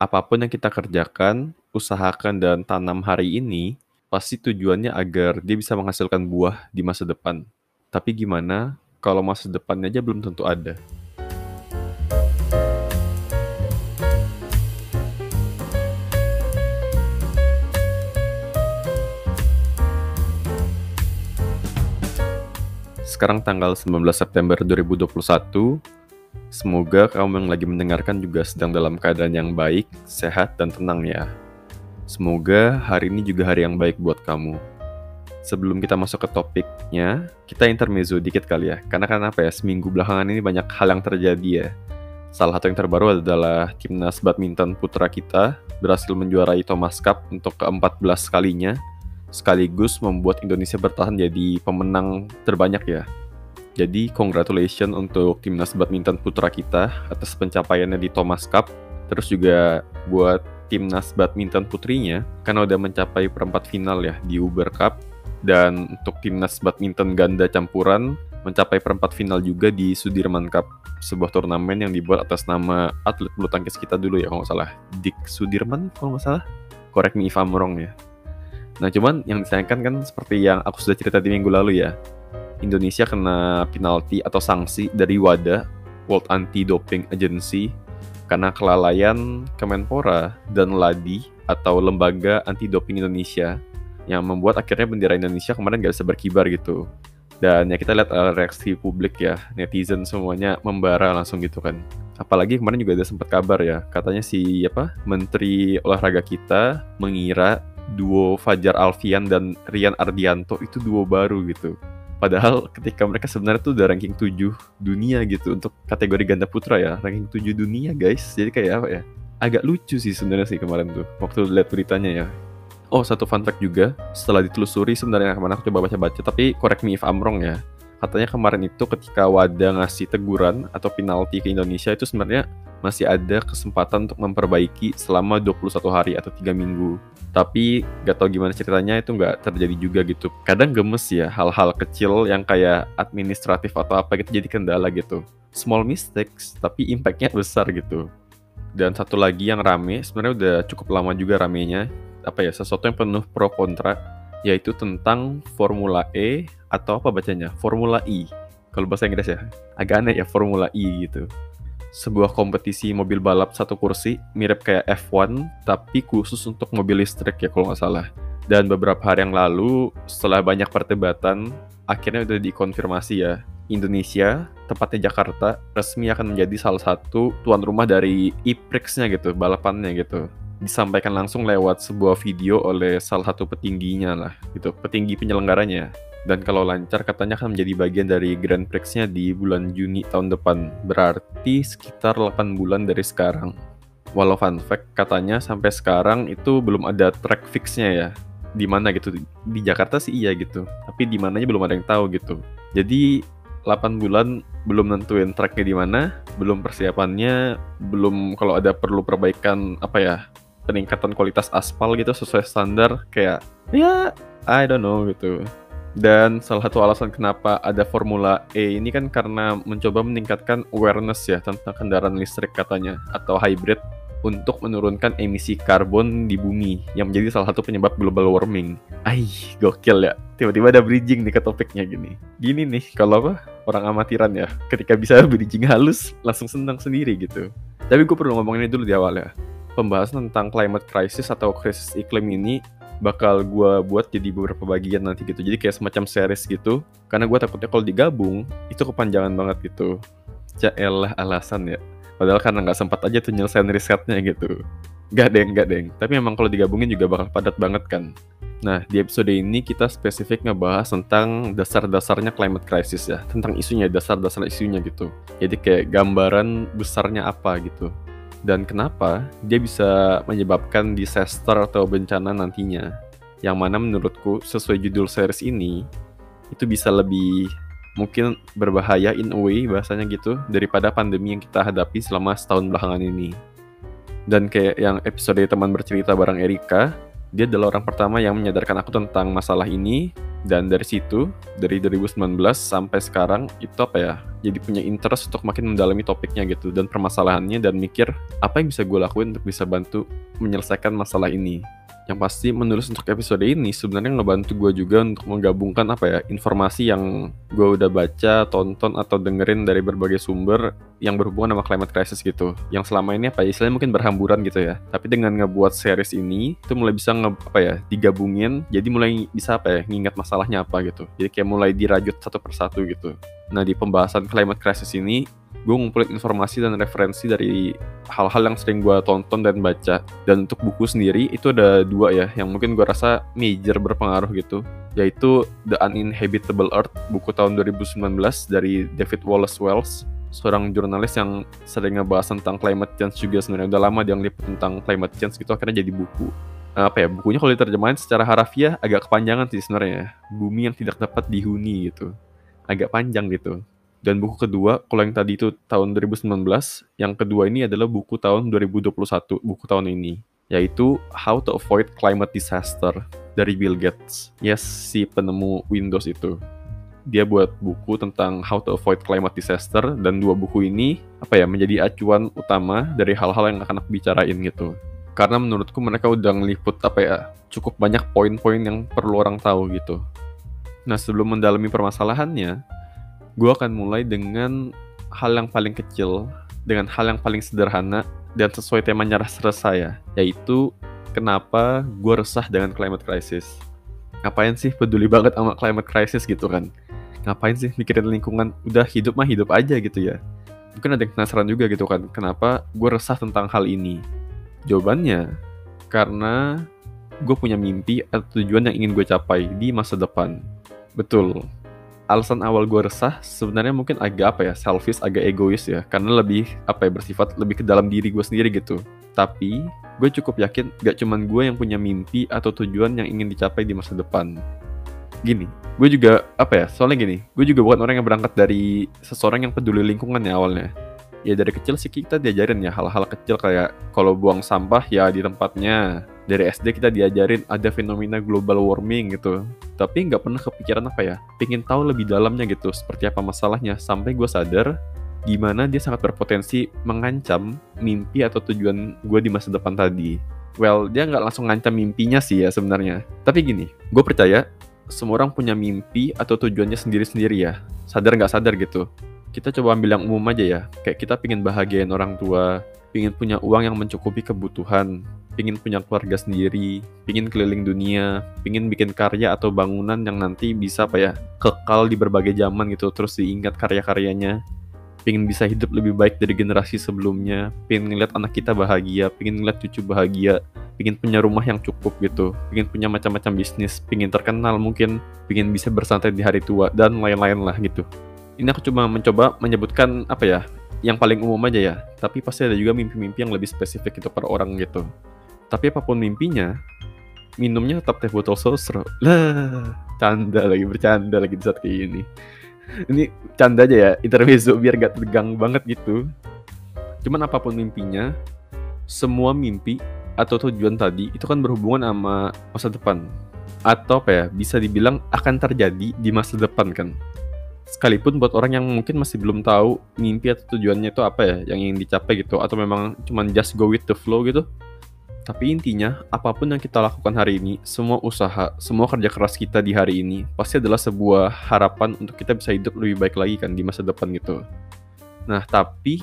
apa pun yang kita kerjakan, usahakan dan tanam hari ini, pasti tujuannya agar dia bisa menghasilkan buah di masa depan. Tapi gimana kalau masa depannya aja belum tentu ada? Sekarang tanggal 19 September 2021. Semoga kamu yang lagi mendengarkan juga sedang dalam keadaan yang baik, sehat, dan tenang ya. Semoga hari ini juga hari yang baik buat kamu. Sebelum kita masuk ke topiknya, kita intermezzo dikit kali ya. Karena kan apa ya, seminggu belakangan ini banyak hal yang terjadi ya. Salah satu yang terbaru adalah timnas badminton putra kita berhasil menjuarai Thomas Cup untuk ke-14 kalinya sekaligus membuat Indonesia bertahan jadi pemenang terbanyak ya. Jadi congratulations untuk timnas badminton putra kita atas pencapaiannya di Thomas Cup. Terus juga buat timnas badminton putrinya karena udah mencapai perempat final ya di Uber Cup. Dan untuk timnas badminton ganda campuran mencapai perempat final juga di Sudirman Cup, sebuah turnamen yang dibuat atas nama atlet bulu tangkis kita dulu ya kalau nggak salah, Dick Sudirman kalau nggak salah. Correct me if I'm wrong ya. Nah cuman yang disayangkan kan seperti yang aku sudah cerita di minggu lalu ya, Indonesia kena penalti atau sanksi dari WADA, World Anti-Doping Agency, karena kelalaian Kemenpora dan LADI atau Lembaga Anti-Doping Indonesia yang membuat akhirnya bendera Indonesia kemarin gak bisa berkibar gitu. Dan ya kita lihat uh, reaksi publik ya, netizen semuanya membara langsung gitu kan. Apalagi kemarin juga ada sempat kabar ya, katanya si apa Menteri Olahraga kita mengira duo Fajar Alfian dan Rian Ardianto itu duo baru gitu. Padahal ketika mereka sebenarnya tuh udah ranking 7 dunia gitu untuk kategori ganda putra ya, ranking 7 dunia guys. Jadi kayak apa ya? Agak lucu sih sebenarnya sih kemarin tuh waktu lihat beritanya ya. Oh, satu fun fact juga, setelah ditelusuri sebenarnya ke mana aku coba baca-baca, tapi correct me if I'm wrong ya. Katanya kemarin itu ketika WADA ngasih teguran atau penalti ke Indonesia itu sebenarnya masih ada kesempatan untuk memperbaiki selama 21 hari atau 3 minggu. Tapi gak tau gimana ceritanya itu nggak terjadi juga gitu. Kadang gemes ya hal-hal kecil yang kayak administratif atau apa gitu jadi kendala gitu. Small mistakes tapi impactnya besar gitu. Dan satu lagi yang rame, sebenarnya udah cukup lama juga ramenya, apa ya, sesuatu yang penuh pro kontra, yaitu tentang Formula E atau apa bacanya? Formula E. Kalau bahasa Inggris ya, agak aneh ya Formula E gitu sebuah kompetisi mobil balap satu kursi mirip kayak F1 tapi khusus untuk mobil listrik ya kalau nggak salah. Dan beberapa hari yang lalu setelah banyak perdebatan akhirnya udah dikonfirmasi ya Indonesia, tepatnya Jakarta, resmi akan menjadi salah satu tuan rumah dari e-prix-nya gitu, balapannya gitu. Disampaikan langsung lewat sebuah video oleh salah satu petingginya lah, gitu, petinggi penyelenggaranya dan kalau lancar katanya akan menjadi bagian dari Grand Prix-nya di bulan Juni tahun depan. Berarti sekitar 8 bulan dari sekarang. Walau fun fact katanya sampai sekarang itu belum ada track fix-nya ya. Di mana gitu. Di Jakarta sih iya gitu. Tapi di mananya belum ada yang tahu gitu. Jadi 8 bulan belum nentuin tracknya di mana, belum persiapannya, belum kalau ada perlu perbaikan apa ya, peningkatan kualitas aspal gitu sesuai standar kayak ya I don't know gitu dan salah satu alasan kenapa ada Formula E ini kan karena mencoba meningkatkan awareness ya tentang kendaraan listrik katanya atau hybrid untuk menurunkan emisi karbon di bumi yang menjadi salah satu penyebab global warming. Ai, gokil ya. Tiba-tiba ada bridging nih ke topiknya gini. Gini nih, kalau apa? Orang amatiran ya. Ketika bisa bridging halus, langsung senang sendiri gitu. Tapi gue perlu ngomongin dulu di awal ya. Pembahasan tentang climate crisis atau krisis iklim ini bakal gue buat jadi beberapa bagian nanti gitu. Jadi kayak semacam series gitu. Karena gue takutnya kalau digabung itu kepanjangan banget gitu. Ya elah alasan ya. Padahal karena nggak sempat aja tuh nyelesain risetnya gitu. Gak deng gak deng. Tapi memang kalau digabungin juga bakal padat banget kan. Nah, di episode ini kita spesifik ngebahas tentang dasar-dasarnya climate crisis ya, tentang isunya, dasar-dasar isunya gitu. Jadi kayak gambaran besarnya apa gitu dan kenapa dia bisa menyebabkan disaster atau bencana nantinya. Yang mana menurutku sesuai judul series ini itu bisa lebih mungkin berbahaya in a way bahasanya gitu daripada pandemi yang kita hadapi selama setahun belakangan ini. Dan kayak yang episode teman bercerita bareng Erika, dia adalah orang pertama yang menyadarkan aku tentang masalah ini. Dan dari situ dari 2019 sampai sekarang itu apa ya jadi punya interest untuk makin mendalami topiknya gitu. Dan permasalahannya dan mikir apa yang bisa gue lakuin untuk bisa bantu menyelesaikan masalah ini yang pasti menulis untuk episode ini sebenarnya ngebantu gue juga untuk menggabungkan apa ya informasi yang gue udah baca, tonton atau dengerin dari berbagai sumber yang berhubungan sama climate crisis gitu. Yang selama ini apa ya, istilahnya mungkin berhamburan gitu ya. Tapi dengan ngebuat series ini itu mulai bisa nge, apa ya digabungin, jadi mulai bisa apa ya ngingat masalahnya apa gitu. Jadi kayak mulai dirajut satu persatu gitu. Nah di pembahasan climate crisis ini gue ngumpulin informasi dan referensi dari hal-hal yang sering gue tonton dan baca. Dan untuk buku sendiri itu ada dua ya yang mungkin gue rasa major berpengaruh gitu. Yaitu The Uninhabitable Earth buku tahun 2019 dari David Wallace Wells seorang jurnalis yang sering ngebahas tentang climate change juga sebenarnya. Udah lama dia ngeliput tentang climate change gitu akhirnya jadi buku. Apa ya bukunya kalau diterjemahin secara harafiah agak kepanjangan sih sebenarnya. Bumi yang tidak dapat dihuni gitu. Agak panjang gitu dan buku kedua, kalau yang tadi itu tahun 2019, yang kedua ini adalah buku tahun 2021, buku tahun ini, yaitu How to Avoid Climate Disaster dari Bill Gates. Yes, si penemu Windows itu. Dia buat buku tentang How to Avoid Climate Disaster dan dua buku ini apa ya menjadi acuan utama dari hal-hal yang akan aku bicarain gitu. Karena menurutku mereka udah ngeliput apa ya cukup banyak poin-poin yang perlu orang tahu gitu. Nah sebelum mendalami permasalahannya, gue akan mulai dengan hal yang paling kecil, dengan hal yang paling sederhana dan sesuai tema nyerah serasa ya, yaitu kenapa gue resah dengan climate crisis. Ngapain sih peduli banget sama climate crisis gitu kan? Ngapain sih mikirin lingkungan? Udah hidup mah hidup aja gitu ya. Mungkin ada yang penasaran juga gitu kan, kenapa gue resah tentang hal ini? Jawabannya, karena gue punya mimpi atau tujuan yang ingin gue capai di masa depan. Betul, alasan awal gue resah sebenarnya mungkin agak apa ya selfish agak egois ya. Karena lebih apa ya bersifat lebih ke dalam diri gue sendiri gitu. Tapi gue cukup yakin gak cuman gue yang punya mimpi atau tujuan yang ingin dicapai di masa depan. Gini gue juga apa ya soalnya gini gue juga bukan orang yang berangkat dari seseorang yang peduli lingkungan ya awalnya ya dari kecil sih kita diajarin ya hal-hal kecil kayak kalau buang sampah ya di tempatnya. Dari SD kita diajarin ada fenomena global warming gitu. Tapi nggak pernah kepikiran apa ya pingin tahu lebih dalamnya gitu seperti apa masalahnya. Sampai gue sadar gimana dia sangat berpotensi mengancam mimpi atau tujuan gue di masa depan tadi. Well dia nggak langsung ngancam mimpinya sih ya sebenarnya. Tapi gini gue percaya semua orang punya mimpi atau tujuannya sendiri-sendiri ya. Sadar nggak sadar gitu kita coba ambil yang umum aja ya kayak kita pingin bahagiain orang tua pingin punya uang yang mencukupi kebutuhan pingin punya keluarga sendiri, pingin keliling dunia, pingin bikin karya atau bangunan yang nanti bisa apa ya kekal di berbagai zaman gitu, terus diingat karya-karyanya, pingin bisa hidup lebih baik dari generasi sebelumnya, pingin ngeliat anak kita bahagia, pingin ngeliat cucu bahagia, pingin punya rumah yang cukup gitu, pingin punya macam-macam bisnis, pingin terkenal mungkin, pingin bisa bersantai di hari tua dan lain-lain lah gitu. Ini aku cuma mencoba menyebutkan apa ya, yang paling umum aja ya, tapi pasti ada juga mimpi-mimpi yang lebih spesifik itu per orang gitu. Tapi apa pun mimpinya, minumnya tetap teh botol sosro. Lah, canda lagi bercanda lagi di saat kayak gini. Ini canda aja ya, intermezzo biar gak tegang banget gitu. Cuman apa pun mimpinya, semua mimpi atau tujuan tadi itu kan berhubungan sama masa depan. Atau apa ya, bisa dibilang akan terjadi di masa depan kan. Sekalipun buat orang yang mungkin masih belum tahu mimpi atau tujuannya itu apa ya yang ingin dicapai gitu atau memang cuman just go with the flow gitu tapi intinya, apa pun yang kita lakukan hari ini, semua usaha, semua kerja keras kita di hari ini, pasti adalah sebuah harapan untuk kita bisa hidup lebih baik lagi kan di masa depan gitu. Nah, tapi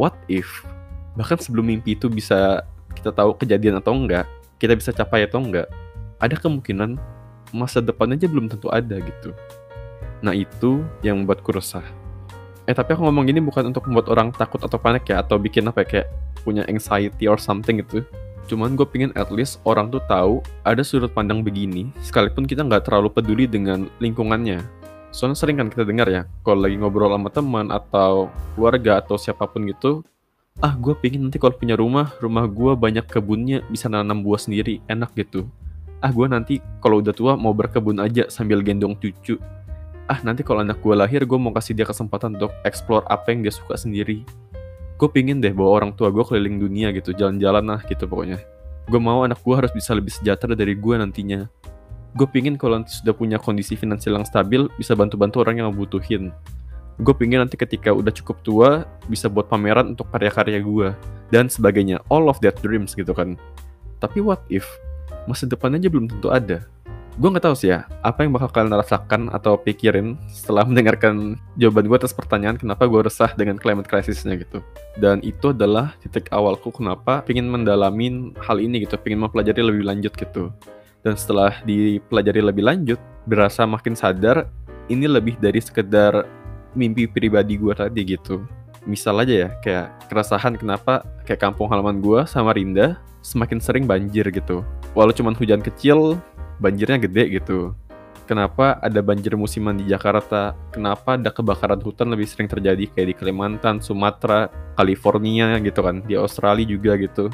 what if bahkan sebelum mimpi itu bisa kita tahu kejadian atau enggak, kita bisa capai atau enggak, ada kemungkinan masa depan aja belum tentu ada gitu. Nah, itu yang membuatku resah. Eh, tapi aku ngomong gini bukan untuk membuat orang takut atau panik ya, atau bikin apa ya, kayak punya anxiety or something gitu Cuman gue pengen at least orang tuh tahu ada sudut pandang begini, sekalipun kita nggak terlalu peduli dengan lingkungannya. Soalnya sering kan kita dengar ya, kalau lagi ngobrol sama teman atau keluarga atau siapa pun gitu, ah gue pengen nanti kalau punya rumah, rumah gue banyak kebunnya, bisa nanam buah sendiri, enak gitu. Ah gue nanti kalau udah tua mau berkebun aja sambil gendong cucu. Ah nanti kalau anak gue lahir, gue mau kasih dia kesempatan untuk explore apa yang dia suka sendiri. Gue pingin deh bawa orang tua gue keliling dunia gitu jalan-jalan lah gitu pokoknya. Gue mau anak gue harus bisa lebih sejahtera dari gue nantinya. Gue pingin kalau nanti sudah punya kondisi finansial yang stabil bisa bantu-bantu orang yang membutuhin gue pingin nanti ketika udah cukup tua bisa buat pameran untuk karya-karya gue dan sebagainya. All of that dreams gitu kan. Tapi what if? Masa depan aja belum tentu ada gue nggak tahu sih ya apa yang bakal kalian rasakan atau pikirin setelah mendengarkan jawaban gue atas pertanyaan kenapa gue resah dengan climate crisisnya gitu dan itu adalah titik awalku kenapa pengen mendalamin hal ini gitu pengen mempelajari lebih lanjut gitu dan setelah dipelajari lebih lanjut berasa makin sadar ini lebih dari sekedar mimpi pribadi gue tadi gitu. Misal aja ya, kayak keresahan kenapa kayak kampung halaman gue sama Rinda semakin sering banjir gitu. Walau cuma hujan kecil, banjirnya gede gitu. Kenapa ada banjir musiman di Jakarta? Kenapa ada kebakaran hutan lebih sering terjadi kayak di Kalimantan, Sumatera, California gitu kan, di Australia juga gitu.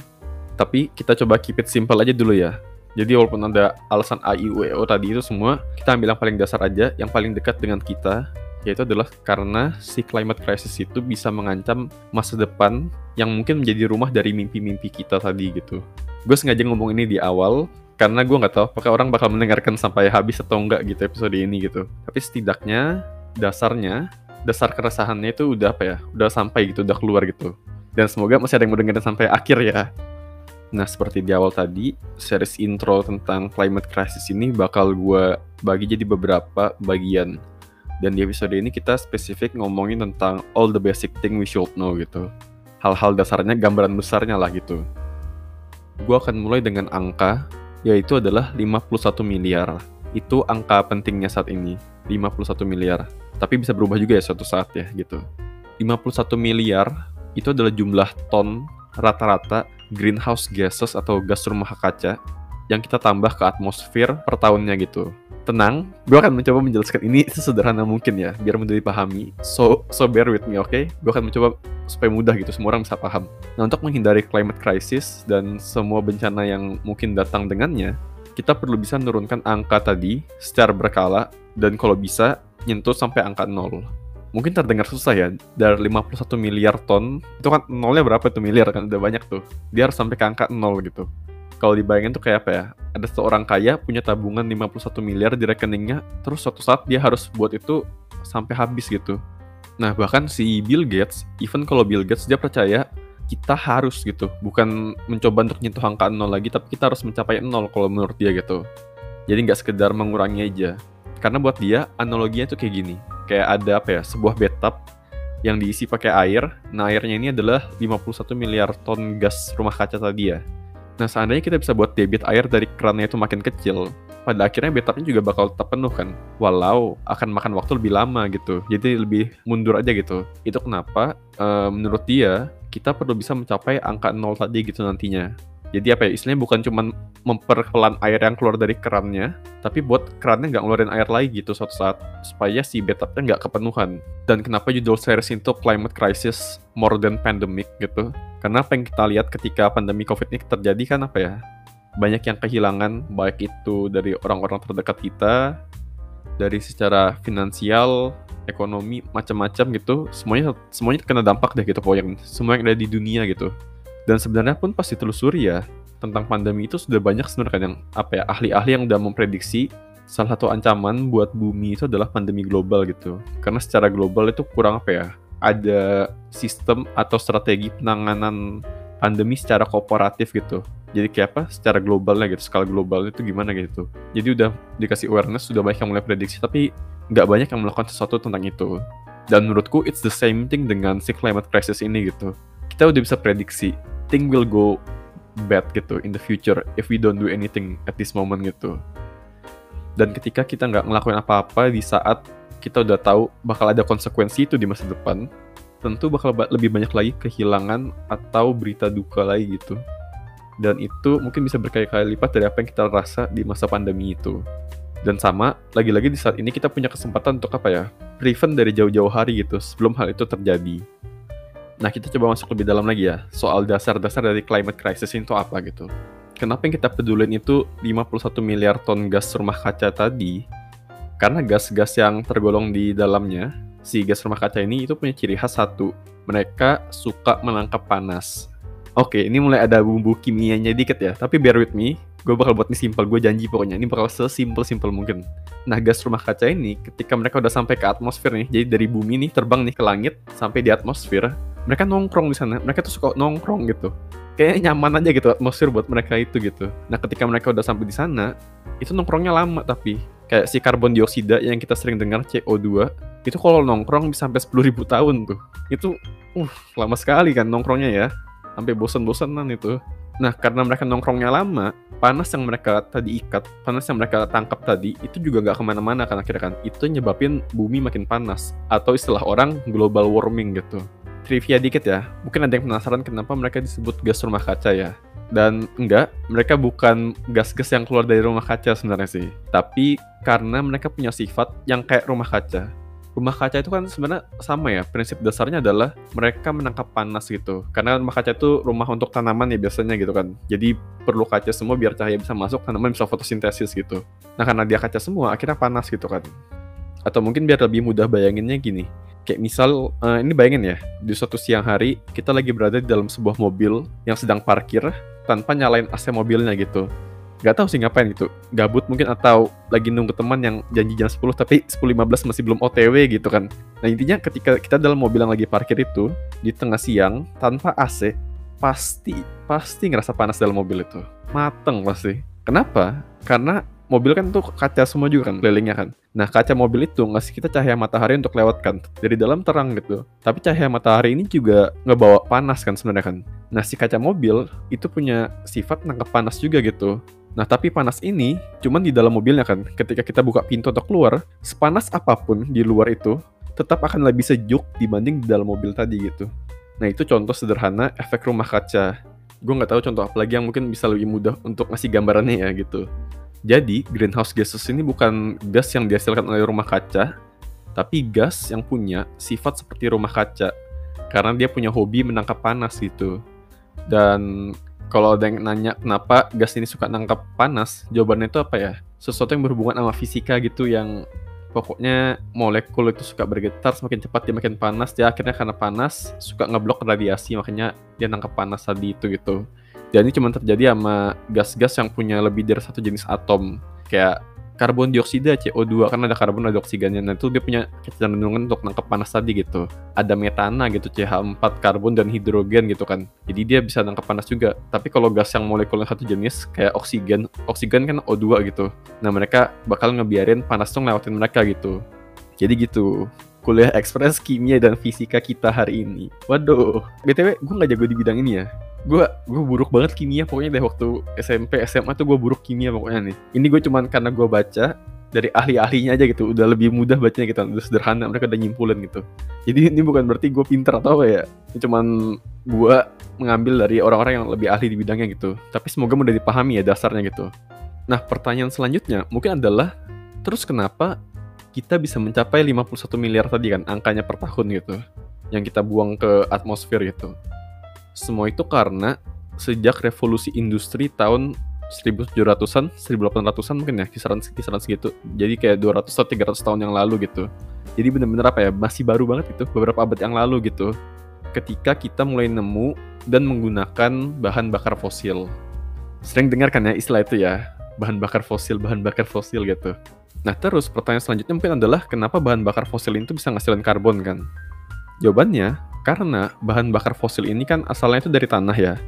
Tapi kita coba keep it simple aja dulu ya. Jadi walaupun ada alasan A, I, U, E, O tadi itu semua, kita ambil yang paling dasar aja, yang paling dekat dengan kita, yaitu adalah karena si climate crisis itu bisa mengancam masa depan yang mungkin menjadi rumah dari mimpi-mimpi kita tadi gitu. Gue sengaja ngomong ini di awal karena gue nggak tahu apakah orang bakal mendengarkan sampai habis atau enggak gitu episode ini gitu. Tapi setidaknya dasarnya, dasar keresahannya itu udah apa ya, udah sampai gitu, udah keluar gitu. Dan semoga masih ada yang mau dengerin sampai akhir ya. Nah, seperti di awal tadi, series intro tentang climate crisis ini bakal gue bagi jadi beberapa bagian dan di episode ini kita spesifik ngomongin tentang all the basic thing we should know gitu. Hal-hal dasarnya, gambaran besarnya lah gitu. Gue akan mulai dengan angka, yaitu adalah 51 miliar. Itu angka pentingnya saat ini, 51 miliar. Tapi bisa berubah juga ya suatu saat ya gitu. 51 miliar itu adalah jumlah ton rata-rata greenhouse gases atau gas rumah kaca yang kita tambah ke atmosfer per tahunnya gitu tenang, gue akan mencoba menjelaskan ini sesederhana mungkin ya, biar mudah dipahami. So, so bear with me, oke? Okay? Gue akan mencoba supaya mudah gitu, semua orang bisa paham. Nah, untuk menghindari climate crisis dan semua bencana yang mungkin datang dengannya, kita perlu bisa menurunkan angka tadi secara berkala dan kalau bisa nyentuh sampai angka 0. Mungkin terdengar susah ya, dari 51 miliar ton, itu kan nolnya berapa tuh miliar kan, udah banyak tuh. Dia harus sampai ke angka 0 gitu kalau dibayangin tuh kayak apa ya? Ada seorang kaya punya tabungan 51 miliar di rekeningnya, terus suatu saat dia harus buat itu sampai habis gitu. Nah, bahkan si Bill Gates, even kalau Bill Gates dia percaya kita harus gitu, bukan mencoba untuk nyentuh angka nol lagi, tapi kita harus mencapai nol kalau menurut dia gitu. Jadi nggak sekedar mengurangi aja. Karena buat dia, analoginya tuh kayak gini. Kayak ada apa ya, sebuah bathtub yang diisi pakai air. Nah, airnya ini adalah 51 miliar ton gas rumah kaca tadi ya. Nah, seandainya kita bisa buat debit air dari kerannya itu makin kecil, pada akhirnya bathtubnya juga bakal tetap penuh kan. Walau akan makan waktu lebih lama gitu. Jadi lebih mundur aja gitu. Itu kenapa uh, menurut dia kita perlu bisa mencapai angka nol tadi gitu nantinya. Jadi apa ya, istilahnya bukan cuma memperpelan air yang keluar dari kerannya, tapi buat kerannya nggak ngeluarin air lagi gitu suatu saat, supaya si bathtubnya nggak kepenuhan. Dan kenapa judul series itu Climate Crisis More Than Pandemic gitu? Karena apa yang kita lihat ketika pandemi COVID ini terjadi kan apa ya, banyak yang kehilangan, baik itu dari orang-orang terdekat kita, dari secara finansial, ekonomi, macam-macam gitu, semuanya semuanya kena dampak deh gitu pokoknya, semua yang ada di dunia gitu dan sebenarnya pun pas ditelusuri ya tentang pandemi itu sudah banyak sebenarnya kan yang apa ya ahli-ahli yang udah memprediksi salah satu ancaman buat bumi itu adalah pandemi global gitu. Karena secara global itu kurang apa ya? Ada sistem atau strategi penanganan pandemi secara kooperatif gitu. Jadi kayak apa? Secara globalnya gitu, skala global itu gimana gitu. Jadi udah dikasih awareness, sudah banyak yang mulai prediksi, tapi nggak banyak yang melakukan sesuatu tentang itu. Dan menurutku it's the same thing dengan si climate crisis ini gitu. Kita udah bisa prediksi thing will go bad gitu in the future if we don't do anything at this moment gitu. Dan ketika kita nggak ngelakuin apa-apa di saat kita udah tahu bakal ada konsekuensi itu di masa depan, tentu bakal lebih banyak lagi kehilangan atau berita duka lagi gitu. Dan itu mungkin bisa berkali-kali lipat dari apa yang kita rasa di masa pandemi itu. Dan sama, lagi-lagi di saat ini kita punya kesempatan untuk apa ya, prevent dari jauh-jauh hari gitu, sebelum hal itu terjadi. Nah, kita coba masuk lebih dalam lagi ya, soal dasar-dasar dari climate crisis itu apa gitu. Kenapa yang kita pedulin itu 51 miliar ton gas rumah kaca tadi? Karena gas-gas yang tergolong di dalamnya, si gas rumah kaca ini itu punya ciri khas satu. Mereka suka menangkap panas. Oke, ini mulai ada bumbu kimianya dikit ya, tapi bear with me. gue bakal buat ini simpel gue janji pokoknya ini bakal sesimpel simpel mungkin nah gas rumah kaca ini ketika mereka udah sampai ke atmosfer nih jadi dari bumi nih terbang nih ke langit sampai di atmosfer mereka nongkrong di sana mereka tuh suka nongkrong gitu. Kayak nyaman aja gitu atmosfer buat mereka itu gitu. Nah ketika mereka udah sampai di sana itu nongkrongnya lama tapi kayak si karbon dioksida yang kita sering dengar CO2 itu kalau nongkrong bisa sampai 10.000 tahun tuh. Itu uh lama sekali kan nongkrongnya ya. Sampai bosan-bosanan itu. Nah karena mereka nongkrongnya lama panas yang mereka tadi ikat panas yang mereka tangkap tadi itu juga nggak ke mana-mana kan akhirnya kan. Itu nyebabin bumi makin panas atau istilah orang global warming gitu trivia dikit ya mungkin ada yang penasaran kenapa mereka disebut gas rumah kaca ya dan enggak, mereka bukan gas-gas yang keluar dari rumah kaca sebenarnya sih. Tapi karena mereka punya sifat yang kayak rumah kaca. Rumah kaca itu kan sebenarnya sama ya, prinsip dasarnya adalah mereka menangkap panas gitu. Karena rumah kaca itu rumah untuk tanaman ya biasanya gitu kan. Jadi perlu kaca semua biar cahaya bisa masuk, tanaman bisa fotosintesis gitu. Nah karena dia kaca semua, akhirnya panas gitu kan. Atau mungkin biar lebih mudah bayanginnya gini, kayak misal uh, ini bayangin ya di suatu siang hari kita lagi berada di dalam sebuah mobil yang sedang parkir tanpa nyalain AC mobilnya gitu. Gak tahu sih ngapain gitu. Gabut mungkin atau lagi nunggu teman yang janji jam 10 tapi 10.15 masih belum OTW gitu kan. Nah intinya ketika kita dalam mobil yang lagi parkir itu di tengah siang tanpa AC pasti pasti ngerasa panas dalam mobil itu. Mateng pasti. Kenapa? Karena mobil kan tuh kaca semua juga kan kelilingnya kan. Nah kaca mobil itu ngasih kita cahaya matahari untuk lewat kan dari dalam terang gitu. Tapi cahaya matahari ini juga ngebawa panas kan sebenarnya kan. Nah si kaca mobil itu punya sifat nangkep panas juga gitu. Nah tapi panas ini cuman di dalam mobilnya kan. Ketika kita buka pintu untuk keluar, sepanas apa pun di luar itu tetap akan lebih sejuk dibanding di dalam mobil tadi gitu. Nah itu contoh sederhana efek rumah kaca. Gue nggak tahu contoh apa lagi yang mungkin bisa lebih mudah untuk ngasih gambarannya ya gitu. Jadi, greenhouse gases ini bukan gas yang dihasilkan oleh rumah kaca, tapi gas yang punya sifat seperti rumah kaca. Karena dia punya hobi menangkap panas gitu. Dan kalau ada yang nanya kenapa gas ini suka nangkap panas, jawabannya itu apa ya? Sesuatu yang berhubungan sama fisika gitu yang pokoknya molekul itu suka bergetar semakin cepat dia makin panas dia akhirnya karena panas suka ngeblok radiasi makanya dia nangkap panas tadi itu gitu dan ini cuma terjadi sama gas-gas yang punya lebih dari satu jenis atom. Kayak karbon dioksida CO2 karena ada karbon ada oksigennya. Nah itu dia punya kecenderungan untuk nangkep panas tadi gitu. Ada metana gitu CH4 karbon dan hidrogen gitu kan. Jadi dia bisa nangkep panas juga. Tapi kalau gas yang molekulnya satu jenis kayak oksigen, oksigen kan O2 gitu. Nah mereka bakal ngebiarin panas tuh ngelewatin mereka gitu. Jadi gitu kuliah ekspres kimia dan fisika kita hari ini. Waduh, btw gue nggak jago di bidang ini ya gue gue buruk banget kimia pokoknya deh waktu SMP SMA tuh gue buruk kimia pokoknya nih. Ini gue cuman karena gue baca dari ahli-ahlinya aja gitu udah lebih mudah bacanya gitu udah sederhana mereka udah nyimpulin gitu. Jadi ini bukan berarti gue pinter atau apa ya ini cuman gue mengambil dari orang-orang yang lebih ahli di bidangnya gitu. Tapi semoga mudah dipahami ya dasarnya gitu. Nah pertanyaan selanjutnya mungkin adalah terus kenapa kita bisa mencapai 51 miliar tadi kan angkanya per tahun gitu yang kita buang ke atmosfer gitu semua itu karena sejak revolusi industri tahun 1700-an, 1800-an mungkin ya, kisaran kisaran segitu. Jadi kayak 200 atau 300 tahun yang lalu gitu. Jadi bener-bener apa ya, masih baru banget itu, beberapa abad yang lalu gitu. Ketika kita mulai nemu dan menggunakan bahan bakar fosil. Sering dengar kan ya istilah itu ya, bahan bakar fosil, bahan bakar fosil gitu. Nah terus pertanyaan selanjutnya mungkin adalah kenapa bahan bakar fosil itu bisa ngasilin karbon kan? Jawabannya, karena bahan bakar fosil ini kan asalnya itu dari tanah ya.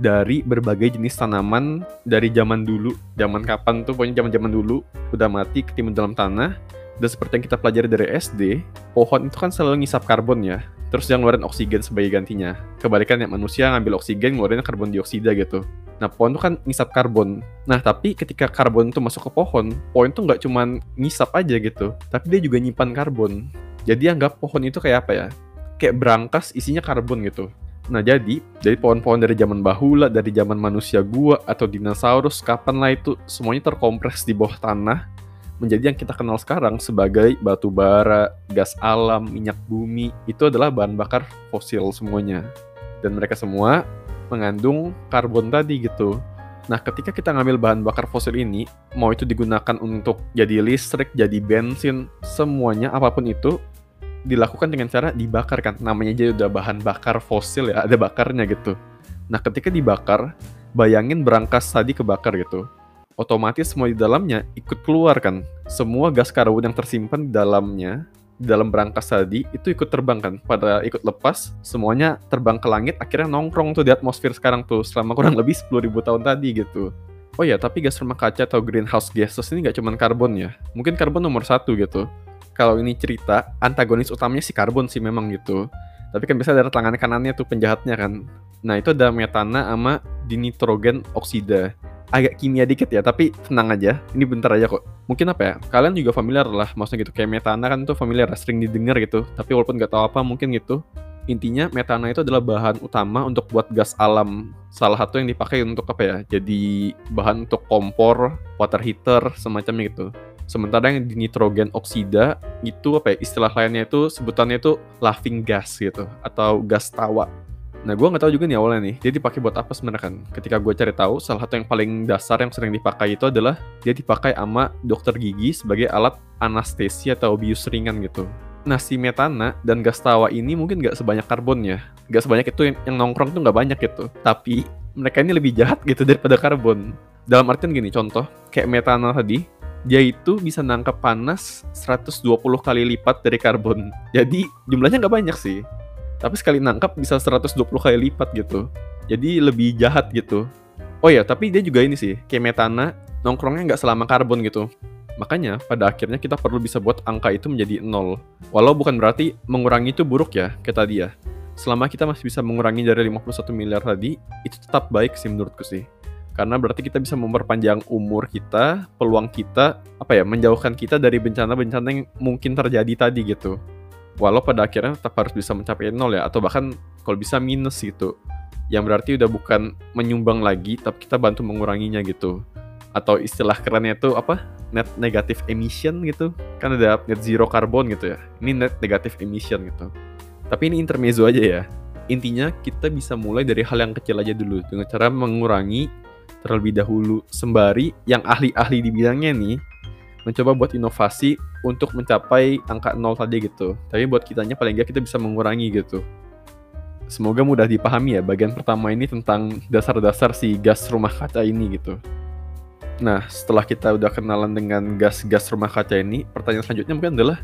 Dari berbagai jenis tanaman dari zaman dulu, zaman kapan tuh pokoknya zaman-zaman dulu udah mati ketimbun dalam tanah. Dan seperti yang kita pelajari dari SD, pohon itu kan selalu ngisap karbon ya. Terus yang ngeluarin oksigen sebagai gantinya. Kebalikannya manusia ngambil oksigen ngeluarin karbon dioksida gitu. Nah pohon itu kan ngisap karbon. Nah tapi ketika karbon itu masuk ke pohon, pohon itu nggak cuma ngisap aja gitu, tapi dia juga nyimpan karbon. Jadi anggap pohon itu kayak apa ya? Kayak berangkas isinya karbon gitu. Nah jadi, dari pohon-pohon dari zaman bahula, dari zaman manusia gua, atau dinosaurus, kapan lah itu semuanya terkompres di bawah tanah, menjadi yang kita kenal sekarang sebagai batu bara, gas alam, minyak bumi, itu adalah bahan bakar fosil semuanya. Dan mereka semua mengandung karbon tadi gitu. Nah, ketika kita ngambil bahan bakar fosil ini, mau itu digunakan untuk jadi listrik, jadi bensin, semuanya apa pun itu dilakukan dengan cara dibakar kan namanya aja udah bahan bakar fosil ya ada bakarnya gitu nah ketika dibakar Bayangin berangkas tadi kebakar gitu. Otomatis semua di dalamnya ikut keluar kan. Semua gas karbon yang tersimpan di dalamnya, di dalam berangkas tadi, itu ikut terbang kan. Pada ikut lepas, semuanya terbang ke langit, akhirnya nongkrong tuh di atmosfer sekarang tuh, selama kurang lebih 10.000 tahun tadi gitu. Oh ya, tapi gas rumah kaca atau greenhouse gases ini nggak cuma karbon ya. Mungkin karbon nomor satu gitu. Kalau ini cerita, antagonis utamanya si karbon sih memang gitu. Tapi kan biasa ada tangan kanannya tuh penjahatnya kan. Nah itu ada metana sama dinitrogen oksida. Agak kimia dikit ya, tapi tenang aja. Ini bentar aja kok. Mungkin apa ya? Kalian juga familiar lah, maksudnya gitu. Kayak metana kan tuh familiar, sering didengar gitu. Tapi walaupun nggak tahu apa, mungkin gitu intinya metana itu adalah bahan utama untuk buat gas alam. Salah satu yang dipakai untuk apa ya? Jadi bahan untuk kompor, water heater, semacamnya gitu. Sementara yang di nitrogen oksida itu apa ya? Istilah lainnya itu sebutannya itu laughing gas gitu atau gas tawa. Nah, gue nggak tahu juga nih awalnya nih, dia dipakai buat apa sebenarnya kan? Ketika gue cari tahu, salah satu yang paling dasar yang sering dipakai itu adalah dia dipakai sama dokter gigi sebagai alat anestesi atau bius ringan gitu nasi metana dan gas tawa ini mungkin nggak sebanyak karbonnya. Nggak sebanyak itu yang, yang nongkrong tuh nggak banyak gitu. Tapi mereka ini lebih jahat gitu daripada karbon. Dalam artian gini, contoh, kayak metana tadi, dia itu bisa nangkap panas 120 kali lipat dari karbon. Jadi jumlahnya nggak banyak sih. Tapi sekali nangkap bisa 120 kali lipat gitu. Jadi lebih jahat gitu. Oh ya, tapi dia juga ini sih, kayak metana nongkrongnya nggak selama karbon gitu. Makanya, pada akhirnya kita perlu bisa buat angka itu menjadi nol. Walau bukan berarti mengurangi itu buruk ya, kayak tadi ya. Selama kita masih bisa mengurangi dari 51 miliar tadi, itu tetap baik sih menurutku sih. Karena berarti kita bisa memperpanjang umur kita, peluang kita, apa ya, menjauhkan kita dari bencana-bencana yang mungkin terjadi tadi gitu. Walau pada akhirnya tetap harus bisa mencapai nol ya, atau bahkan kalau bisa minus gitu. Yang berarti udah bukan menyumbang lagi, tapi kita bantu menguranginya gitu. Atau istilah kerennya itu apa? Net negative emission gitu. Kan ada net zero carbon gitu ya. Ini net negative emission gitu. Tapi ini intermezzo aja ya. Intinya kita bisa mulai dari hal yang kecil aja dulu dengan cara mengurangi terlebih dahulu. Sembari yang ahli-ahli di bidangnya nih mencoba buat inovasi untuk mencapai angka nol tadi gitu. Tapi buat kitanya paling nggak kita bisa mengurangi gitu. Semoga mudah dipahami ya bagian pertama ini tentang dasar-dasar si gas rumah kaca ini gitu. Nah, setelah kita udah kenalan dengan gas-gas rumah kaca ini, pertanyaan selanjutnya mungkin adalah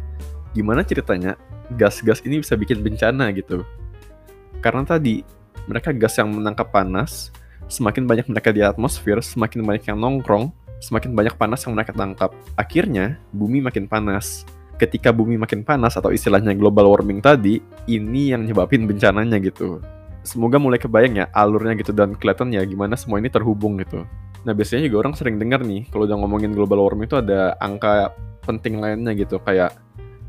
gimana ceritanya gas-gas ini bisa bikin bencana gitu. Karena tadi mereka gas yang menangkap panas, semakin banyak mereka di atmosfer, semakin banyak yang nongkrong, semakin banyak panas yang mereka tangkap. Akhirnya, bumi makin panas. Ketika bumi makin panas atau istilahnya global warming tadi, ini yang nyebabin bencananya gitu. Semoga mulai kebayang ya alurnya gitu dan kelihatan ya gimana semua ini terhubung gitu. Nah biasanya juga orang sering dengar nih kalau udah ngomongin global warming itu ada angka penting lainnya gitu kayak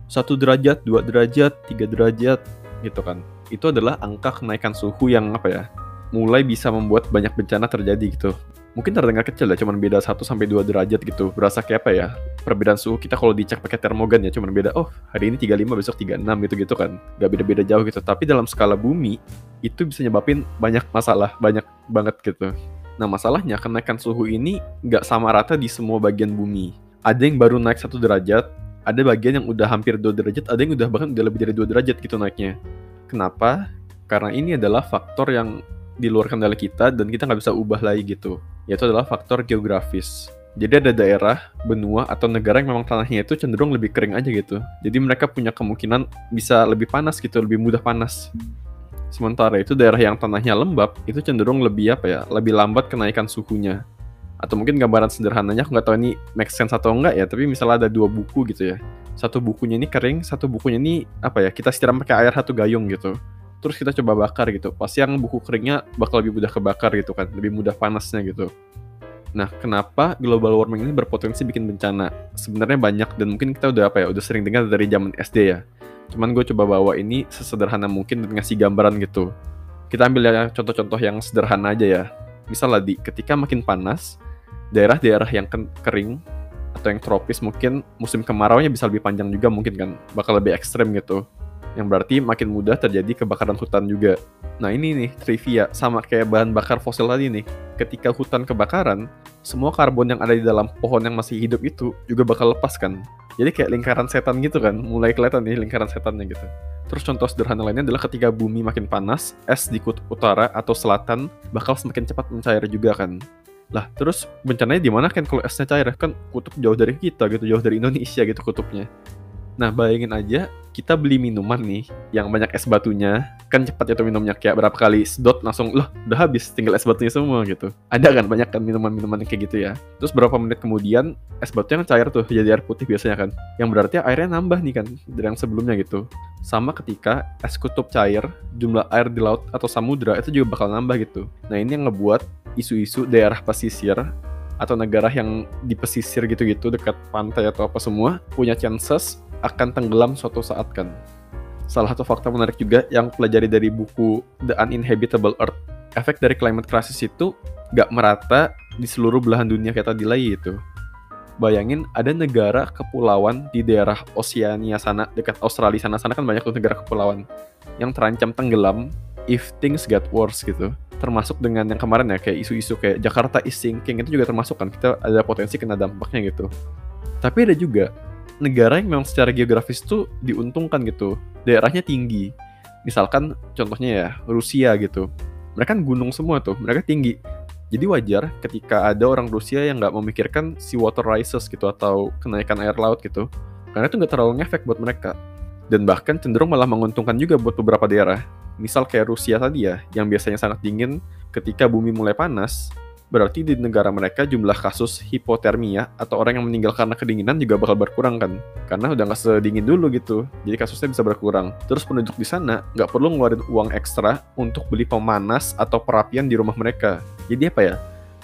satu derajat, dua derajat, tiga derajat gitu kan. Itu adalah angka kenaikan suhu yang apa ya mulai bisa membuat banyak bencana terjadi gitu. Mungkin terdengar kecil ya, cuman beda 1 sampai 2 derajat gitu. Berasa kayak apa ya? Perbedaan suhu kita kalau dicek pakai termogan ya, cuman beda, oh hari ini 35, besok 36 gitu-gitu kan. Gak beda-beda jauh gitu. Tapi dalam skala bumi, itu bisa nyebabin banyak masalah, banyak banget gitu. Nah masalahnya kenaikan suhu ini nggak sama rata di semua bagian bumi. Ada yang baru naik satu derajat, ada bagian yang udah hampir dua derajat, ada yang udah bahkan udah lebih dari dua derajat gitu naiknya. Kenapa? Karena ini adalah faktor yang di luar kendali kita dan kita nggak bisa ubah lagi gitu. Yaitu adalah faktor geografis. Jadi ada daerah, benua, atau negara yang memang tanahnya itu cenderung lebih kering aja gitu. Jadi mereka punya kemungkinan bisa lebih panas gitu, lebih mudah panas. Sementara itu daerah yang tanahnya lembab itu cenderung lebih apa ya, lebih lambat kenaikan suhunya. Atau mungkin gambaran sederhananya aku nggak tahu ini make sense atau enggak ya, tapi misalnya ada dua buku gitu ya. Satu bukunya ini kering, satu bukunya ini apa ya, kita siram pakai air satu gayung gitu. Terus kita coba bakar gitu. Pas yang buku keringnya bakal lebih mudah kebakar gitu kan, lebih mudah panasnya gitu. Nah, kenapa global warming ini berpotensi bikin bencana? Sebenarnya banyak dan mungkin kita udah apa ya, udah sering dengar dari zaman SD ya Cuman gue coba bawa ini sesederhana mungkin dan ngasih gambaran gitu. Kita ambil ya contoh-contoh yang sederhana aja ya. Misalnya di ketika makin panas, daerah-daerah yang kering atau yang tropis mungkin musim kemarau nya bisa lebih panjang juga mungkin kan, bakal lebih ekstrem gitu. Yang berarti makin mudah terjadi kebakaran hutan juga. Nah ini nih trivia sama kayak bahan bakar fosil tadi nih. Ketika hutan kebakaran, semua karbon yang ada di dalam pohon yang masih hidup itu juga bakal lepas kan Jadi kayak lingkaran setan gitu kan, mulai kelihatan nih lingkaran setannya gitu. Terus contoh sederhana lainnya adalah ketika bumi makin panas, es di kutub utara atau selatan bakal semakin cepat mencair juga kan. Lah, terus bencananya di mana kan kalau esnya cair? Kan kutub jauh dari kita gitu, jauh dari Indonesia gitu kutubnya. Nah, bayangin aja kita beli minuman nih yang banyak es batunya, kan cepat tuh minumnya kayak berapa kali sedot langsung loh udah habis tinggal es batunya semua gitu. Ada kan banyak kan minuman-minuman kayak gitu ya. Terus berapa menit kemudian es batunya kan cair tuh jadi air putih biasanya kan. Yang berarti airnya nambah nih kan dari yang sebelumnya gitu. Sama ketika es kutub cair, jumlah air di laut atau samudra itu juga bakal nambah gitu. Nah, ini yang ngebuat isu-isu daerah pesisir atau negara yang di pesisir gitu-gitu dekat pantai atau apa semua punya chances akan tenggelam suatu saat kan. Salah satu fakta menarik juga yang pelajari dari buku The Uninhabitable Earth, efek dari climate crisis itu gak merata di seluruh belahan dunia kayak tadi lagi itu. Bayangin ada negara kepulauan di daerah Oceania sana, dekat Australia sana-sana kan banyak tuh negara kepulauan yang terancam tenggelam if things get worse gitu. Termasuk dengan yang kemarin ya kayak isu-isu kayak Jakarta is sinking itu juga termasuk kan kita ada potensi kena dampaknya gitu. Tapi ada juga negara yang memang secara geografis tuh diuntungkan gitu. Daerahnya tinggi. Misalkan contohnya ya Rusia gitu. Mereka kan gunung semua tuh, mereka tinggi. Jadi wajar ketika ada orang Rusia yang nggak memikirkan sea water rises gitu atau kenaikan air laut gitu. Karena itu nggak terlalu ngefek buat mereka. Dan bahkan cenderung malah menguntungkan juga buat beberapa daerah. Misal kayak Rusia tadi ya, yang biasanya sangat dingin ketika bumi mulai panas, berarti di negara mereka jumlah kasus hipotermia atau orang yang meninggal karena kedinginan juga bakal berkurang kan? Karena udah nggak sedingin dulu gitu jadi kasusnya bisa berkurang. Terus penduduk di sana nggak perlu ngeluarin uang ekstra untuk beli pemanas atau perapian di rumah mereka. Jadi apa ya?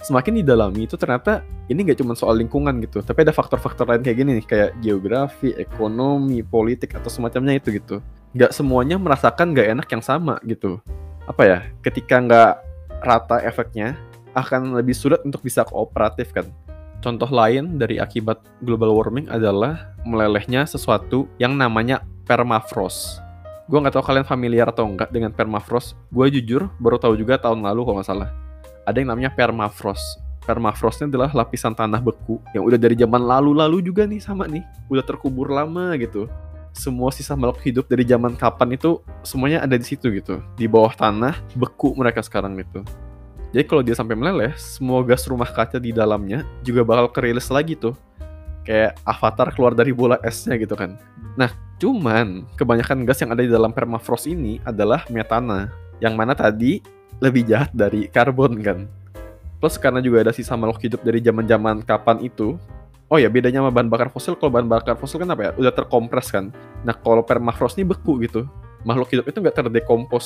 Semakin didalami itu ternyata ini nggak cuma soal lingkungan gitu tapi ada faktor-faktor lain kayak gini nih kayak geografi ekonomi politik atau semacamnya itu gitu. Nggak semuanya merasakan nggak enak yang sama gitu. Apa ya? Ketika nggak rata efeknya akan lebih sulit untuk bisa kooperatif kan. Contoh lain dari akibat global warming adalah melelehnya sesuatu yang namanya permafrost. Gue nggak tahu kalian familiar atau enggak dengan permafrost. Gue jujur baru tahu juga tahun lalu kalau nggak salah. Ada yang namanya permafrost. Permafrostnya adalah lapisan tanah beku yang udah dari zaman lalu-lalu juga nih sama nih. Udah terkubur lama gitu. Semua sisa makhluk hidup dari zaman kapan itu semuanya ada di situ gitu. Di bawah tanah beku mereka sekarang gitu. Jadi kalau dia sampai meleleh, semua gas rumah kaca di dalamnya juga bakal kerilis lagi tuh. Kayak avatar keluar dari bola esnya gitu kan. Nah, cuman kebanyakan gas yang ada di dalam permafrost ini adalah metana. Yang mana tadi lebih jahat dari karbon kan. Plus karena juga ada sisa makhluk hidup dari zaman-zaman kapan itu. Oh ya, bedanya sama bahan bakar fosil, kalau bahan bakar fosil kan apa ya? Udah terkompres kan. Nah, kalau permafrost ini beku gitu. Makhluk hidup itu nggak terdekompos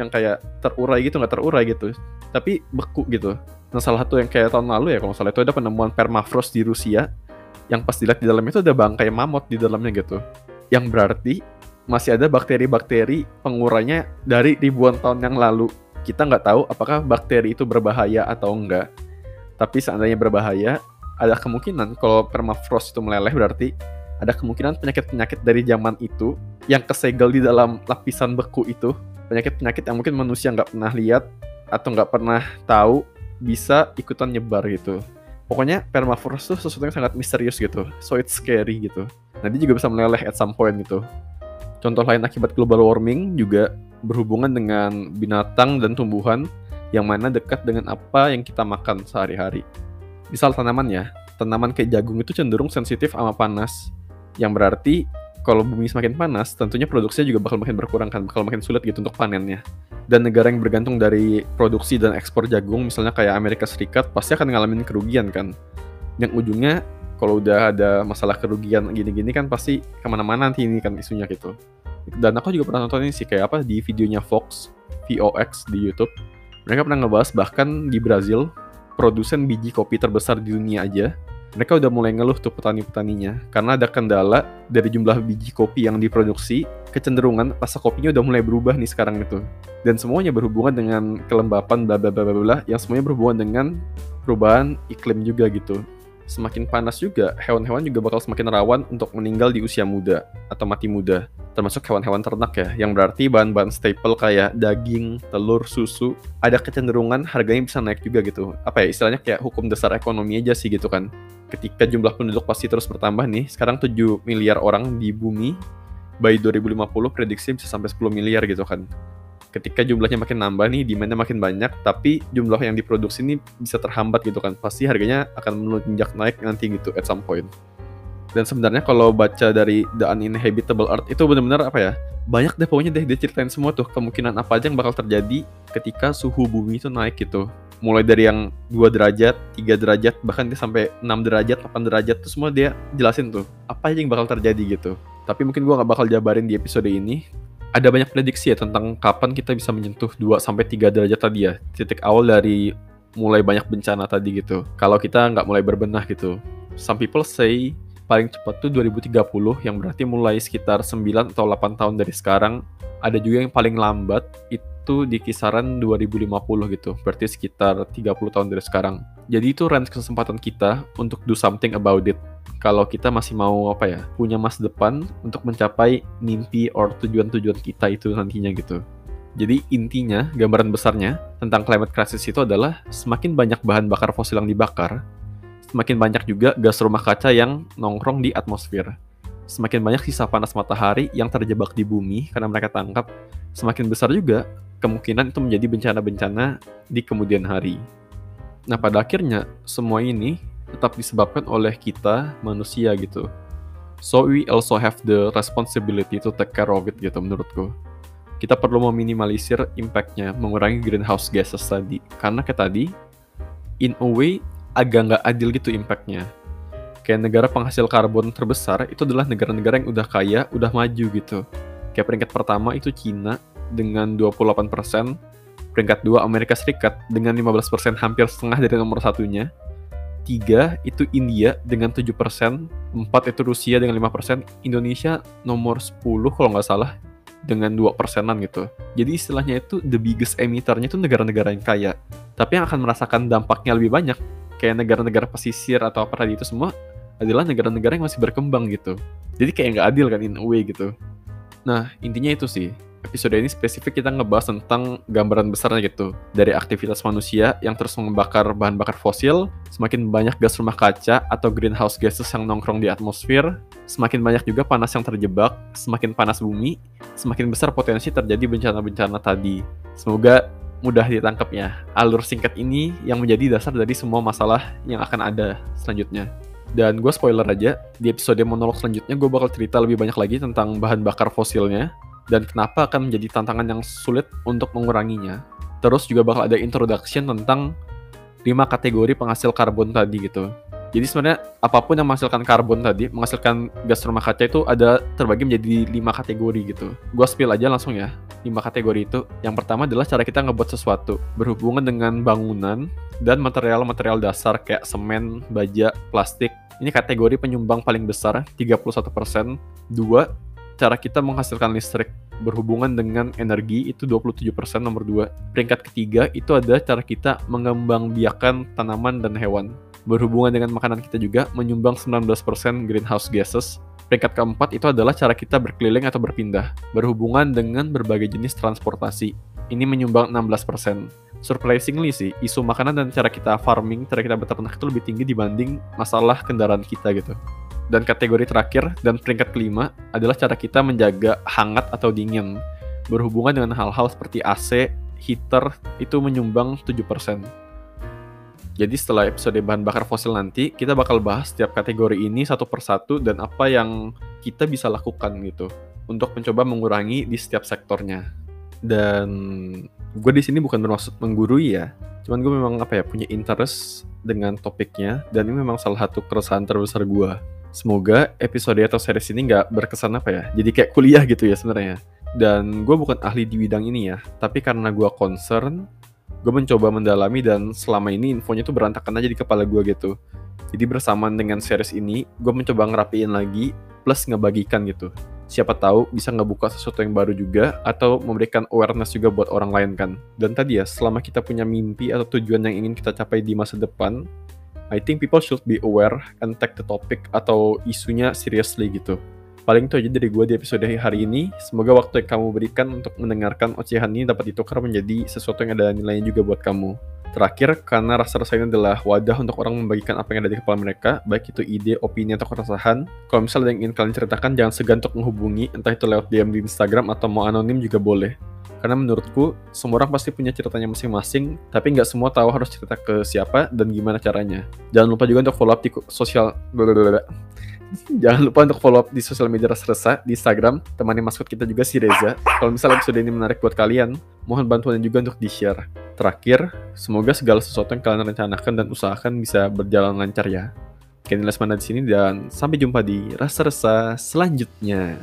yang kayak terurai gitu nggak terurai gitu. Tapi beku gitu. Nah salah satu yang kayak tahun lalu ya kalau salah itu ada penemuan permafrost di Rusia. Yang pas dilihat di dalamnya itu ada bangkai mamut di dalamnya gitu. Yang berarti masih ada bakteri-bakteri pengurainya dari ribuan tahun yang lalu. Kita nggak tahu apakah bakteri itu berbahaya atau enggak tapi seandainya berbahaya ada kemungkinan kalau permafrost itu meleleh berarti ada kemungkinan penyakit-penyakit dari zaman itu yang kesegel di dalam lapisan beku itu penyakit-penyakit yang mungkin manusia nggak pernah lihat atau nggak pernah tahu bisa ikutan nyebar gitu. Pokoknya permafrost tuh sesuatu yang sangat misterius gitu, so it's scary gitu. Dia juga bisa meleleh at some point gitu. Contoh lain akibat global warming juga berhubungan dengan binatang dan tumbuhan yang mana dekat dengan apa yang kita makan sehari-hari. Misal tanaman ya, tanaman kayak jagung itu cenderung sensitif sama panas, yang berarti kalau bumi semakin panas, tentunya produksinya juga bakal makin berkurang kan, bakal makin sulit gitu untuk panennya. Dan negara yang bergantung dari produksi dan ekspor jagung, misalnya kayak Amerika Serikat, pasti akan ngalamin kerugian kan. Yang ujungnya, kalau udah ada masalah kerugian gini-gini kan pasti ke mana-mana nanti ini kan isunya gitu. Dan aku juga pernah nonton ini sih, kayak apa, di videonya Fox, VOX di Youtube. Mereka pernah ngebahas bahkan di Brazil, produsen biji kopi terbesar di dunia aja, mereka udah mulai ngeluh tuh petani-petaninya karena ada kendala dari jumlah biji kopi yang diproduksi kecenderungan rasa kopinya udah mulai berubah nih sekarang itu. Dan semuanya berhubungan dengan kelembapan bla bla bla bla yang semuanya berhubungan dengan perubahan iklim juga gitu semakin panas juga, hewan-hewan juga bakal semakin rawan untuk meninggal di usia muda atau mati muda. Termasuk hewan-hewan ternak ya, yang berarti bahan-bahan staple kayak daging, telur, susu, ada kecenderungan harganya bisa naik juga gitu. Apa ya, istilahnya kayak hukum dasar ekonomi aja sih gitu kan. Ketika jumlah penduduk pasti terus bertambah nih, sekarang 7 miliar orang di bumi, by 2050 prediksi bisa sampai 10 miliar gitu kan ketika jumlahnya makin nambah nih, demandnya makin banyak, tapi jumlah yang diproduksi ini bisa terhambat gitu kan. Pasti harganya akan melonjak naik nanti gitu at some point. Dan sebenarnya kalau baca dari The Uninhabitable Earth itu benar-benar apa ya? Banyak deh pokoknya deh dia ceritain semua tuh kemungkinan apa aja yang bakal terjadi ketika suhu bumi itu naik gitu. Mulai dari yang 2 derajat, 3 derajat, bahkan dia sampai 6 derajat, 8 derajat tuh semua dia jelasin tuh apa aja yang bakal terjadi gitu. Tapi mungkin gua nggak bakal jabarin di episode ini ada banyak prediksi ya tentang kapan kita bisa menyentuh 2 sampai 3 derajat tadi ya. Titik awal dari mulai banyak bencana tadi gitu. Kalau kita nggak mulai berbenah gitu. Some people say paling cepat tuh 2030 yang berarti mulai sekitar 9 atau 8 tahun dari sekarang. Ada juga yang paling lambat itu di kisaran 2050 gitu. Berarti sekitar 30 tahun dari sekarang. Jadi itu range kesempatan kita untuk do something about it kalau kita masih mau apa ya punya masa depan untuk mencapai mimpi or tujuan-tujuan kita itu nantinya gitu. Jadi intinya gambaran besarnya tentang climate crisis itu adalah semakin banyak bahan bakar fosil yang dibakar, semakin banyak juga gas rumah kaca yang nongkrong di atmosfer. Semakin banyak sisa panas matahari yang terjebak di bumi karena mereka tangkap, semakin besar juga kemungkinan itu menjadi bencana-bencana di kemudian hari. Nah, pada akhirnya semua ini tetap disebabkan oleh kita manusia gitu. So we also have the responsibility to take care of it gitu menurutku. Kita perlu meminimalisir impact-nya, mengurangi greenhouse gases tadi. Karena kayak tadi, in a way agak nggak adil gitu impact-nya. Kayak negara penghasil karbon terbesar itu adalah negara-negara yang udah kaya, udah maju gitu. Kayak peringkat pertama itu Cina dengan 28%, peringkat dua Amerika Serikat dengan 15% hampir setengah dari nomor satunya, 3 itu India dengan 7%, 4 itu Rusia dengan 5%, Indonesia nomor 10 kalau nggak salah dengan 2 persenan gitu. Jadi istilahnya itu the biggest emitternya itu negara-negara yang kaya. Tapi yang akan merasakan dampaknya lebih banyak, kayak negara-negara pesisir atau apa tadi itu semua, adalah negara-negara yang masih berkembang gitu. Jadi kayak nggak adil kan in a way gitu. Nah, intinya itu sih episode ini spesifik kita ngebahas tentang gambaran besarnya gitu. Dari aktivitas manusia yang terus membakar bahan bakar fosil, semakin banyak gas rumah kaca atau greenhouse gases yang nongkrong di atmosfer, semakin banyak juga panas yang terjebak, semakin panas bumi, semakin besar potensi terjadi bencana-bencana tadi. Semoga mudah ditangkap ya. Alur singkat ini yang menjadi dasar dari semua masalah yang akan ada selanjutnya. Dan gue spoiler aja, di episode monolog selanjutnya gue bakal cerita lebih banyak lagi tentang bahan bakar fosilnya, dan kenapa akan menjadi tantangan yang sulit untuk menguranginya. Terus juga bakal ada introduction tentang 5 kategori penghasil karbon tadi gitu. Jadi sebenarnya apa pun yang menghasilkan karbon tadi, menghasilkan gas rumah kaca itu ada terbagi menjadi lima kategori gitu. Gua spill aja langsung ya. Lima kategori itu. Yang pertama adalah cara kita ngebuat sesuatu berhubungan dengan bangunan dan material-material dasar kayak semen, baja, plastik. Ini kategori penyumbang paling besar, 31%. Dua, cara kita menghasilkan listrik berhubungan dengan energi itu 27% nomor 2. Peringkat ketiga itu ada cara kita mengembangbiakan tanaman dan hewan. Berhubungan dengan makanan kita juga menyumbang 19% greenhouse gases. Peringkat keempat itu adalah cara kita berkeliling atau berpindah, berhubungan dengan berbagai jenis transportasi. Ini menyumbang 16%. Surprisingly sih, isu makanan dan cara kita farming, cara kita beternak itu lebih tinggi dibanding masalah kendaraan kita gitu. Dan kategori terakhir dan peringkat kelima adalah cara kita menjaga hangat atau dingin. Berhubungan dengan hal-hal seperti AC, heater, itu menyumbang 7%. Jadi setelah episode bahan bakar fosil nanti, kita bakal bahas setiap kategori ini satu persatu dan apa yang kita bisa lakukan gitu untuk mencoba mengurangi di setiap sektornya. Dan gue di sini bukan bermaksud menggurui ya, cuman gue memang apa ya punya interest dengan topiknya dan ini memang salah satu keresahan terbesar gue Semoga episode atau series ini nggak berkesan apa ya, jadi kayak kuliah gitu ya sebenarnya. Dan gue bukan ahli di bidang ini ya, tapi karena gue concern, gue mencoba mendalami dan selama ini infonya tuh berantakan aja di kepala gue gitu. Jadi bersamaan dengan series ini, gue mencoba ngerapiin lagi, plus ngebagikan gitu. Siapa tahu bisa ngebuka sesuatu yang baru juga, atau memberikan awareness juga buat orang lain kan. Dan tadi ya, selama kita punya mimpi atau tujuan yang ingin kita capai di masa depan, I think people should be aware and take the topic atau isunya seriously gitu. Paling itu aja dari gue di episode hari ini. Semoga waktu yang kamu berikan untuk mendengarkan ocehan ini dapat ditukar menjadi sesuatu yang ada nilainya juga buat kamu. Terakhir, karena rasa-rasa ini adalah wadah untuk orang membagikan apa yang ada di kepala mereka, baik itu ide, opini, atau keresahan. Kalau misalnya ada yang ingin kalian ceritakan, jangan segan untuk menghubungi, entah itu lewat DM di Instagram atau mau anonim juga boleh. Karena menurutku, semua orang pasti punya ceritanya masing-masing, tapi nggak semua tahu harus cerita ke siapa dan gimana caranya. Jangan lupa juga untuk follow up di sosial... Jangan lupa untuk follow up di sosial media Rasa di Instagram, temani maskot kita juga si Reza. Kalau misalnya episode ini menarik buat kalian, mohon bantuan juga untuk di-share. Terakhir, semoga segala sesuatu yang kalian rencanakan dan usahakan bisa berjalan lancar ya. Kenny Lesmana di sini dan sampai jumpa di rasa-rasa selanjutnya.